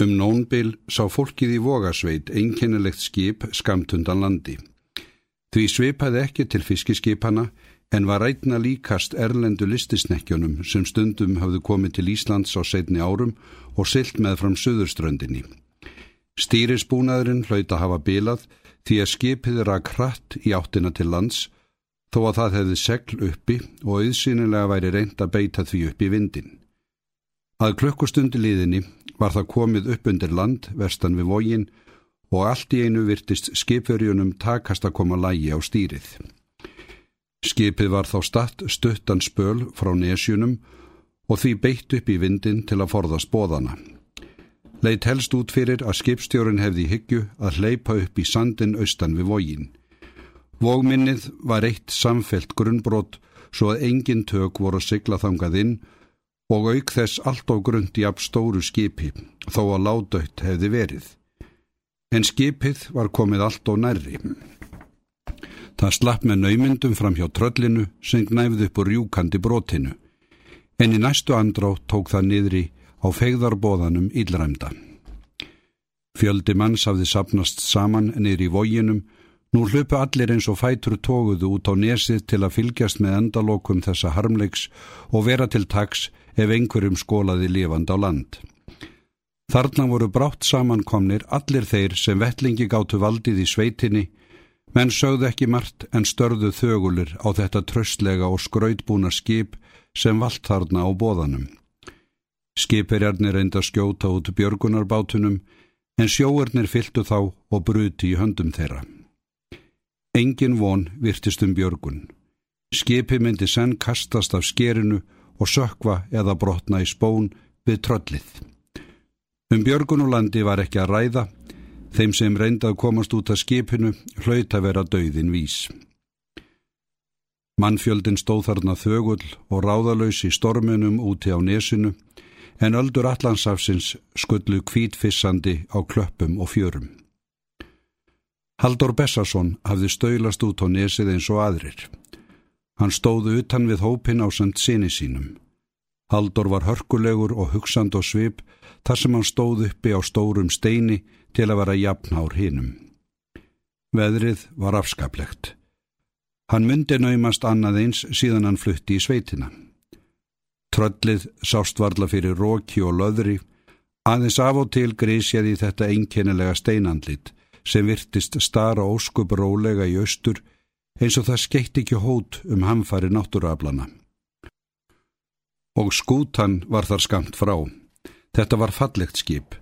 Um nónbil sá fólkið í vogasveit einkennilegt skip skamtundan landi. Því svipaði ekki til fiskiskipana en var rætna líkast erlendu listisnekkjunum sem stundum hafðu komið til Íslands á setni árum og silt með fram söðurströndinni. Stýrisbúnaðurinn hlaut að hafa bilað því að skipið að kratt í áttina til lands þó að það hefði segl uppi og auðsýnilega væri reynd að beita því upp í vindin. Að klukkustundi liðinni var það komið upp undir land vestan við vógin og allt í einu virtist skipverjunum takast að koma lægi á stýrið. Skipið var þá statt stuttan spöl frá nesjunum og því beitt upp í vindin til að forðast bóðana. Leitt helst út fyrir að skipstjórin hefði hyggju að hleypa upp í sandin austan við vógin. Vógminnið var eitt samfelt grunnbrott svo að engin tök voru að sigla þangað inn og auk þess allt á grund í ab stóru skipi þó að ládautt hefði verið. En skipið var komið allt á nærri. Það slapp með naumyndum fram hjá tröllinu sem gnæfði upp úr rjúkandi brotinu, en í næstu andrá tók það niðri á fegðarbóðanum ílræmda. Fjöldi manns hafði sapnast saman niður í vóginum, nú hlupu allir eins og fætur tóguðu út á nesið til að fylgjast með endalokum þessa harmleiks og vera til taks ef einhverjum skólaði lifand á land. Þarna voru brátt samankomnir allir þeir sem vettlingi gáttu valdið í sveitinni Menn sögðu ekki margt en störðu þögulir á þetta tröstlega og skrautbúna skip sem vald þarna á bóðanum. Skipirjarnir reynda skjóta út björgunarbátunum en sjóurnir fyltu þá og bruti í höndum þeirra. Engin von virtist um björgun. Skipi myndi senn kastast af skerinu og sökva eða brotna í spón við tröllið. Um björgunulandi var ekki að ræða Þeim sem reynda að komast út af skipinu hlaut að vera dauðin vís. Mannfjöldin stóð þarna þögull og ráðalös í stormunum úti á nesinu en öldur allansafsins skullu kvítfissandi á klöppum og fjörum. Haldur Bessarsson hafði stöylast út á nesið eins og aðrir. Hann stóðu utan við hópin á samt sinni sínum. Haldur var hörkulegur og hugsand og svip þar sem hann stóð uppi á stórum steini til að vera jafnár hinnum. Veðrið var afskaplegt. Hann myndi naumast annað eins síðan hann flutti í sveitina. Tröllið sást varla fyrir róki og löðri, aðeins af og til grísjaði þetta einkennilega steinandlit sem virtist stara óskup rólega í austur eins og það skeitt ekki hót um hamfari náttúraflana. Og skútan var þar skamt frá. Þetta var fallegt skip.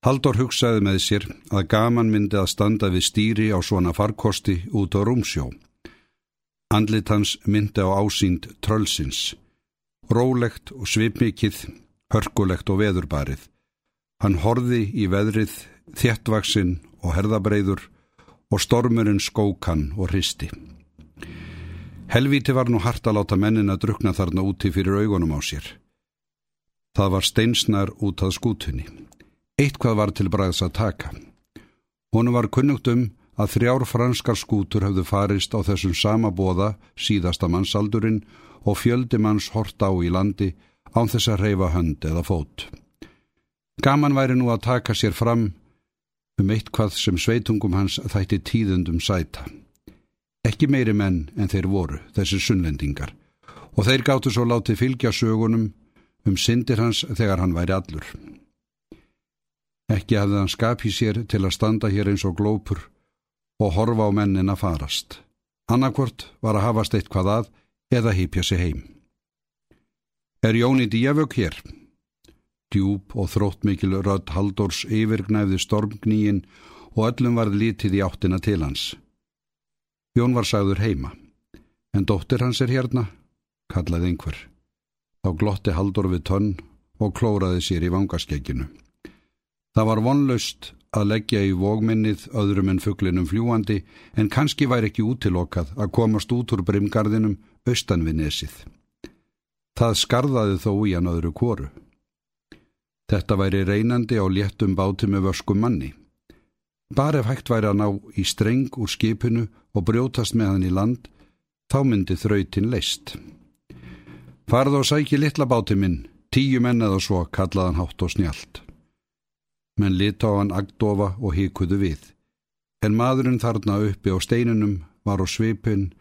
Haldur hugsaði með sér að gaman myndi að standa við stýri á svona farkosti út á rúmsjó. Andlit hans myndi á ásýnd trölsins. Rólegt og svipmikið, hörkulegt og veðurbarið. Hann horði í veðrið, þjettvaksinn og herðabreiður og stormurinn skókan og hristi. Helvíti var nú hart að láta mennin að drukna þarna úti fyrir augunum á sér. Það var steinsnar út að skútunni. Eitthvað var til bræðs að taka. Honu var kunnugt um að þrjár franskar skútur hafðu farist á þessum sama bóða síðasta mannsaldurinn og fjöldi manns hort á í landi án þess að reyfa hönd eða fót. Gaman væri nú að taka sér fram um eitt hvað sem sveitungum hans þætti tíðundum sæta. Ekki meiri menn en þeir voru, þessi sunnlendingar, og þeir gáttu svo látið fylgja sögunum um syndir hans þegar hann væri allur. Ekki hafði hann skapið sér til að standa hér eins og glópur og horfa á mennin að farast. Annarkvort var að hafast eitthvað að eða hýpja sig heim. Er Jóni Díavög hér? Djúb og þróttmikil rödd Haldórs yfirgnæfði stormgníin og öllum varð lítið í áttina til hans. Jón var sagður heima. En dóttir hans er hérna, kallaði einhver. Þá glotti Haldór við tönn og klóraði sér í vangaskegginu. Það var vonlaust að leggja í vógminnið öðrum en fugglinum fljúandi en kannski væri ekki útilokað að komast út úr brimgarðinum austan við nesið. Það skarðaði þó í hann öðru kóru. Þetta væri reynandi á léttum báti með vöskum manni. Bara ef hægt væri að ná í streng úr skipinu og brjótast með hann í land, þá myndi þrautin leist. Farð og sæki litla báti minn, tíu menn eða svo, kallaðan hátt og snjált. menn lita á hann agdofa og híkuðu við. En maðurinn þarna uppi á steinunum var á svipin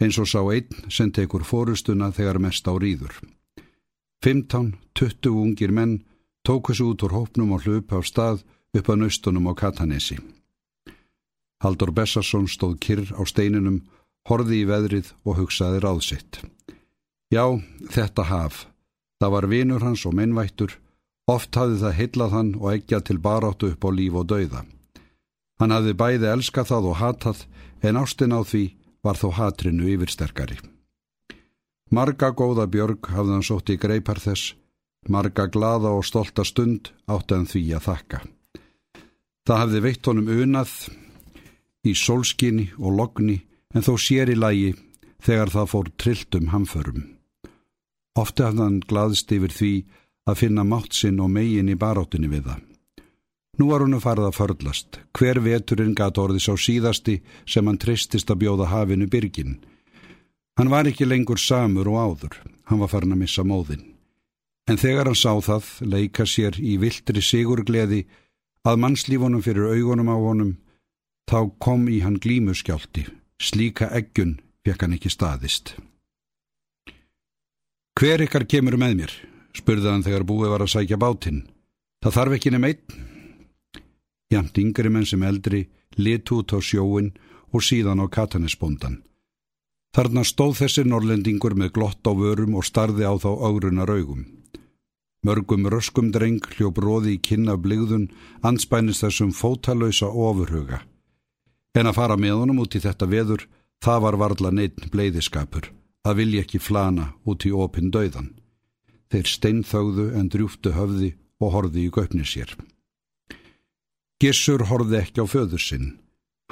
eins og sá einn sem tekur fórustuna þegar mest á rýður. 15-20 ungir menn tóku þessu út úr hópnum og hlupa á stað upp að naustunum á Katanesi. Haldur Bessarsson stóð kyrr á steinunum, horði í veðrið og hugsaði ráðsitt. Já, þetta haf. Það var vinur hans og mennvættur. Oft hafði það hillað hann og ekki til baráttu upp á líf og dauða. Hann hafði bæði elskað það og hatað en ástin á því var þó hatrinu yfirsterkari. Marga góða björg hafði hann sótt í greipar þess, marga glada og stolta stund átti hann því að þakka. Það hafði veitt honum unað í solskinni og logni en þó sér í lægi þegar það fór trilltum hamförum. Ofti hafði hann glaðst yfir því að finna mátt sinn og megin í baróttinni við það. Nú var hann að farða að förlast. Hver veturinn gat orði sá síðasti sem hann tristist að bjóða hafinu byrgin. Hann var ekki lengur samur og áður. Hann var farin að missa móðin. En þegar hann sá það, leika sér í viltri sigurgleði að mannslífunum fyrir augunum á honum, þá kom í hann glímuskjálti. Slíka eggun fekk hann ekki staðist. Hver ykkar kemur með mér? spurði hann þegar búið var að sækja bátinn. Það þarf ekki nefn einn. Jamt yngri menn sem eldri lit út á sjóin og síðan á katanesbóndan. Þarna stóð þessi norlendingur með glott á vörum og starði á þá ágruna raugum. Mörgum röskum dreng hljóp róði í kynna bligðun anspænist þessum fótalausa ofurhuga. En að fara með honum út í þetta veður, það var varla neitt bleiðiskapur að vilja ekki flana út í opinn döiðan. Þeir steinþögðu en drjúftu höfði og horfi í göpni sér. Gissur horfi ekki á föður sinn.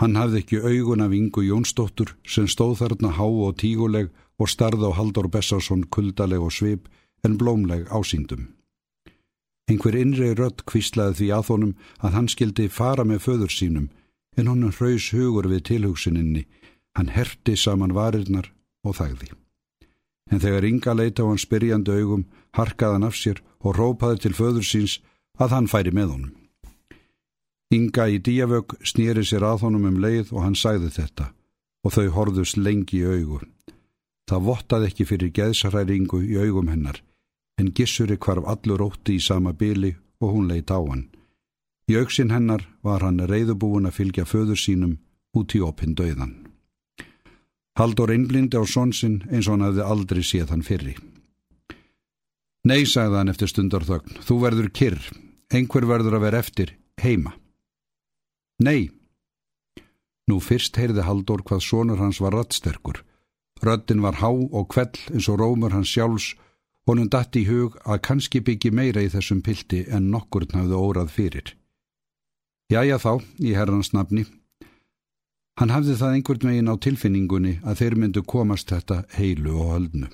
Hann hafði ekki augun af Ingu Jónsdóttur sem stóð þarna há og tíguleg og starði á Haldur Bessarsson kuldaleg og svip en blómleg ásýndum. Einhver innri rött kvíslaði því að honum að hann skildi fara með föður sínum en honum hraus hugur við tilhugsininni. Hann herti saman varirnar og þægði en þegar Inga leita á hann spyrjandi augum, harkaði hann af sér og rópaði til föður síns að hann færi með honum. Inga í díavög snýri sér að honum um leið og hann sagði þetta og þau horðust lengi í augu. Það vottaði ekki fyrir geðsaræringu í augum hennar, en gissuri hvarf allur ótti í sama byli og hún leitt á hann. Í auksinn hennar var hann reyðubúin að fylgja föður sínum út í opinn döiðan. Haldur einblindi á svonsinn eins og hann hefði aldrei séð hann fyrri. Nei, sagði hann eftir stundarþögn, þú verður kyrr, einhver verður að vera eftir, heima. Nei. Nú fyrst heyrði Haldur hvað sonur hans var rattsterkur. Röttin var há og kvell eins og rómur hans sjálfs, honum dætt í hug að kannski byggi meira í þessum pildi en nokkurn hafði órað fyrir. Jæja þá, í herrans nafni, Hann hafði það einhvern veginn á tilfinningunni að þeir myndu komast þetta heilu og höldnu.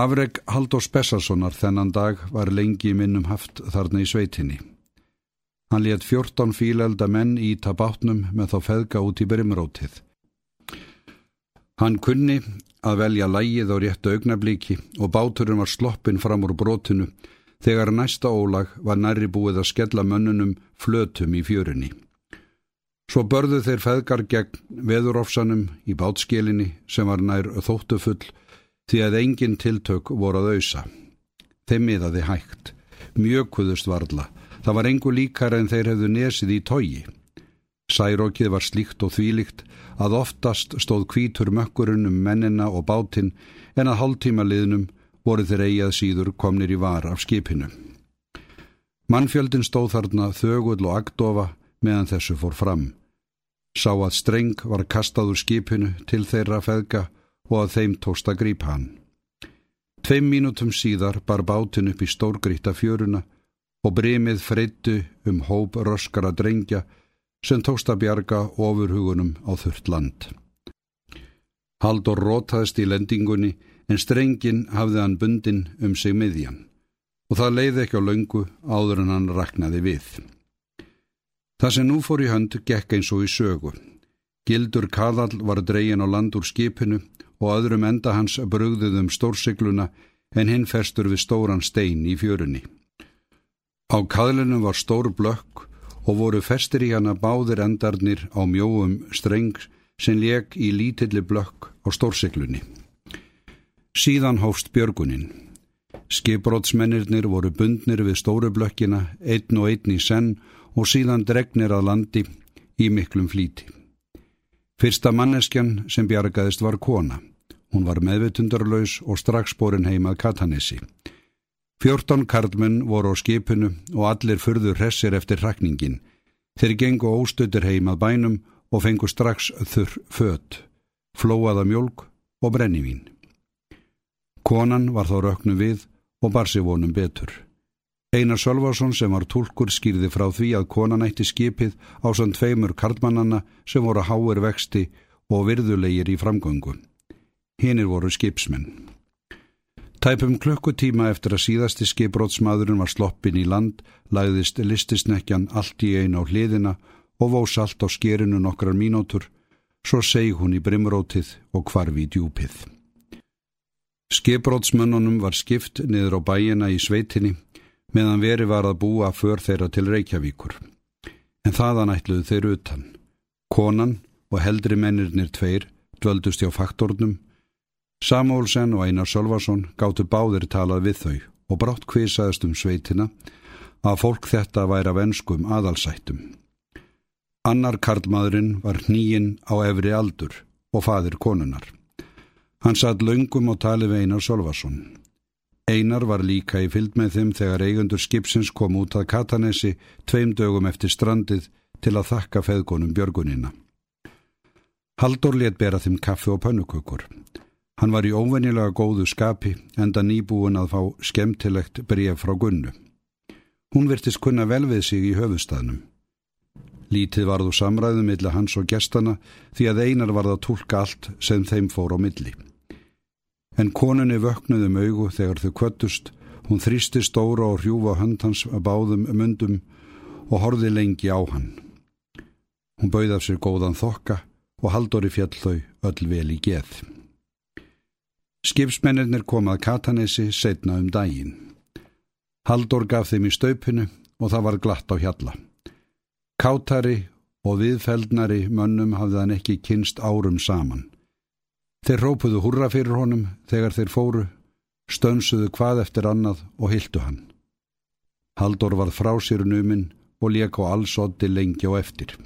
Afreg Haldós Bessarssonar þennan dag var lengi minnum haft þarna í sveitinni. Hann létt 14 fílelda menn í tabátnum með þá feðga út í brimrótið. Hann kunni að velja lægið á réttu augnablíki og báturinn var sloppin fram úr brotinu þegar næsta ólag var nærri búið að skella mönnunum flötum í fjörunni. Svo börðu þeir feðgar gegn veðurofsanum í bátskilinni sem var nær þóttufull því að engin tiltök voru að auðsa. Þeim miðaði hægt, mjög kuðust varla, það var engu líkar en þeir hefðu nesið í tógi. Særókið var slíkt og þvílíkt að oftast stóð kvítur mökkurinn um mennina og bátinn en að hálftíma liðnum voru þeir eigað síður komnir í var af skipinu. Mannfjöldin stóð þarna þögull og agdofa meðan þessu fór fram. Sá að streng var kastað úr skipinu til þeirra feðga og að þeim tósta grípa hann. Tveim mínutum síðar bar bátin upp í stórgríta fjöruna og bremið freyttu um hóp röskara drengja sem tósta bjarga ofurhugunum á þurft land. Haldur rótaðist í lendingunni en strengin hafði hann bundin um sig miðjan og það leiði ekki á löngu áður en hann raknaði við. Það sem nú fór í hönd gekk eins og í sögu. Gildur Kaðal var dregin á land úr skipinu og öðrum enda hans brugðuð um stórsigluna en hinn ferstur við stóran stein í fjörunni. Á kaðlinu var stór blökk og voru festir í hana báðir endarnir á mjóum streng sem leg í lítilli blökk á stórsiklunni. Síðan hófst björgunin. Skiprótsmennirnir voru bundnir við stóru blökkina, einn og einn í senn og síðan dregnir að landi í miklum flíti. Fyrsta manneskjan sem bjargaðist var kona. Hún var meðvitundarlaus og strax borin heimað Katanissi. Fjórtán karlmenn voru á skipinu og allir fyrður hressir eftir rakningin. Þeir gengu óstöður heimað bænum og fengu strax þurr född, flóaða mjölk og brennivín. Konan var þá röknu við og bar sig vonum betur. Einar Sölvarsson sem var tólkur skýrði frá því að konan ætti skipið á sann tveimur karlmannanna sem voru háir vexti og virðulegir í framgöngu. Hinnir voru skipsmenn. Tæpum klukkutíma eftir að síðasti skiprótsmaðurinn var sloppin í land, lagðist listisnekjan allt í einu á hliðina og vós allt á skerinu nokkrar mínútur, svo seg hún í brimrótið og kvarfi í djúpið. Skiprótsmönnunum var skipt niður á bæina í sveitinni meðan veri var að búa för þeirra til Reykjavíkur. En þaðan ætluðu þeir utan. Konan og heldri mennirnir tveir dvöldust hjá faktornum. Samúlsen og Einar Sölvason gáttu báðir talað við þau og brátt kvisaðist um sveitina að fólk þetta væri af enskum aðalsættum. Annar karlmaðurinn var nýinn á efri aldur og fadir konunar. Hann satt laungum og tali við Einar Solvarsson. Einar var líka í fylg með þeim þegar eigundur skipsins kom út að Katanesi tveim dögum eftir strandið til að þakka feðgunum björgunina. Haldur let bera þeim kaffi og pönnukökur. Hann var í óvennilega góðu skapi enda nýbúin að fá skemmtilegt bref frá Gunnu. Hún virtist kunna vel við sig í höfustafnum. Lítið varðu samræðum millir hans og gestana því að einar varða að tólka allt sem þeim fór á milli en konunni vöknuðum augu þegar þau kvöttust, hún þrýsti stóra og hrjúfa hönd hans að báðum mundum og horfi lengi á hann. Hún bauði af sér góðan þokka og haldori fjall þau öll vel í geð. Skipsmennir kom að Katanesi setna um daginn. Haldur gaf þeim í staupinu og það var glatt á hjalla. Kátari og viðfeldnari mönnum hafði hann ekki kynst árum saman. Þeir rópuðu hurra fyrir honum þegar þeir fóru, stönsuðu hvað eftir annað og hildu hann. Haldur var frá sér numinn og lék á allsoddi lengi og eftir.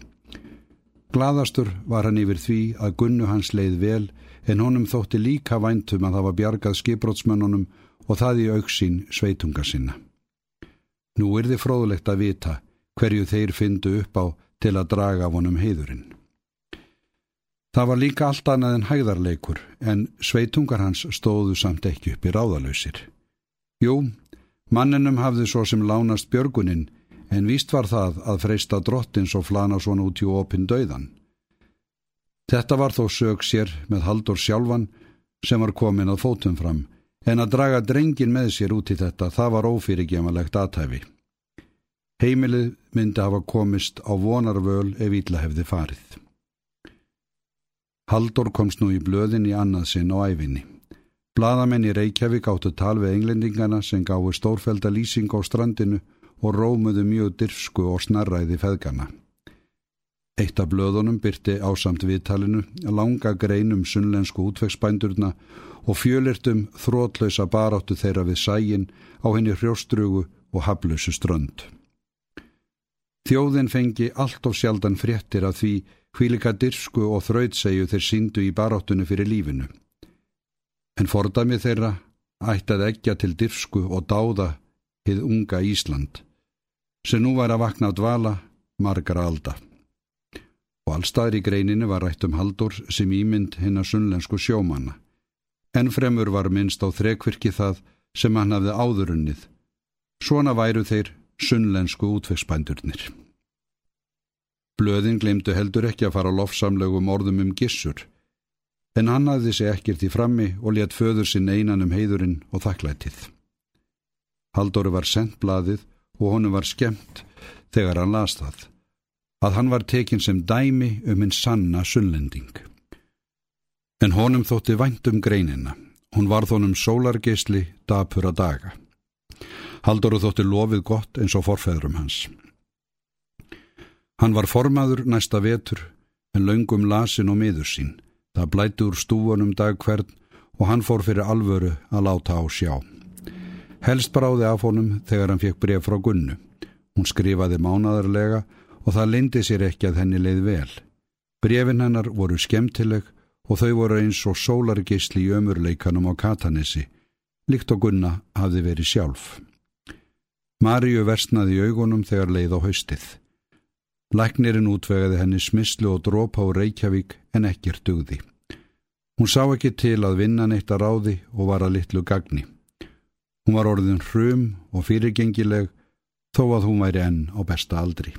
Glaðastur var hann yfir því að gunnu hans leið vel en honum þótti líka væntum að var bjargað skiprótsmönnunum og það í auksín sveitunga sinna. Nú er þið fróðlegt að vita hverju þeir fyndu upp á til að draga vonum heiðurinn. Það var líka allt annað en hægðarleikur en sveitungar hans stóðu samt ekki upp í ráðalöysir. Jú, manninum hafði svo sem lánast björgunin en víst var það að freysta drottins og flana svona út í opin döiðan. Þetta var þó sög sér með Haldur sjálfan sem var komin að fótum fram en að draga drengin með sér út í þetta það var ófyrirgemalegt aðtæfi. Heimilið myndi hafa komist á vonarvöl ef ítla hefði farið. Haldur komst nú í blöðin í annað sinn á æfinni. Blaðamenn í Reykjavík áttu tal við englendingana sem gáði stórfælda lýsing á strandinu og rómuðu mjög dirfsku og snarræði feðgana. Eitt af blöðunum byrti ásamt viðtalinu langa greinum sunnlensku útvegsbændurna og fjölirtum þrótlausa baráttu þeirra við sægin á henni hrjóstrugu og haflösu strönd. Þjóðin fengi allt og sjaldan fréttir af því hvílika dirsku og þrautsegju þeir síndu í baráttunni fyrir lífinu. En fordami þeirra ættað ekki til dirsku og dáða hið unga Ísland, sem nú var að vakna á dvala margra alda. Og allstaðir í greininu var rætt um haldur sem ímynd hinn að sunnlensku sjómanna. En fremur var minnst á þrekvirki það sem hann hafði áðurunnið. Svona væru þeir sunnlensku útvegsbændurnir. Blöðin glemdu heldur ekki að fara lofsamlegum orðum um gissur, en hann aðði sig ekkert í frammi og let föður sinn einan um heiðurinn og þakklætið. Haldóri var sendt blaðið og honum var skemmt þegar hann las það, að hann var tekin sem dæmi um hinn sanna sunnlending. En honum þótti vænt um greinina, hún var þónum sólargeisli dapur að daga. Haldur þótti lofið gott eins og forfeðrum hans. Hann var formaður næsta vetur en laungum lasin og miður sín. Það blætti úr stúanum dag hvern og hann fór fyrir alvöru að láta á sjá. Helst bráði af honum þegar hann fekk bref frá Gunnu. Hún skrifaði mánadarlega og það lindi sér ekki að henni leið vel. Brefin hennar voru skemmtileg og þau voru eins og sólargisli í ömurleikanum á Katanessi, líkt og Gunna hafði verið sjálf. Maríu versnaði í augunum þegar leið á haustið. Læknirinn útvegaði henni smislu og drópa á Reykjavík en ekkir dugði. Hún sá ekki til að vinna neitt að ráði og var að litlu gagni. Hún var orðin hrum og fyrirgengileg þó að hún væri enn á besta aldri.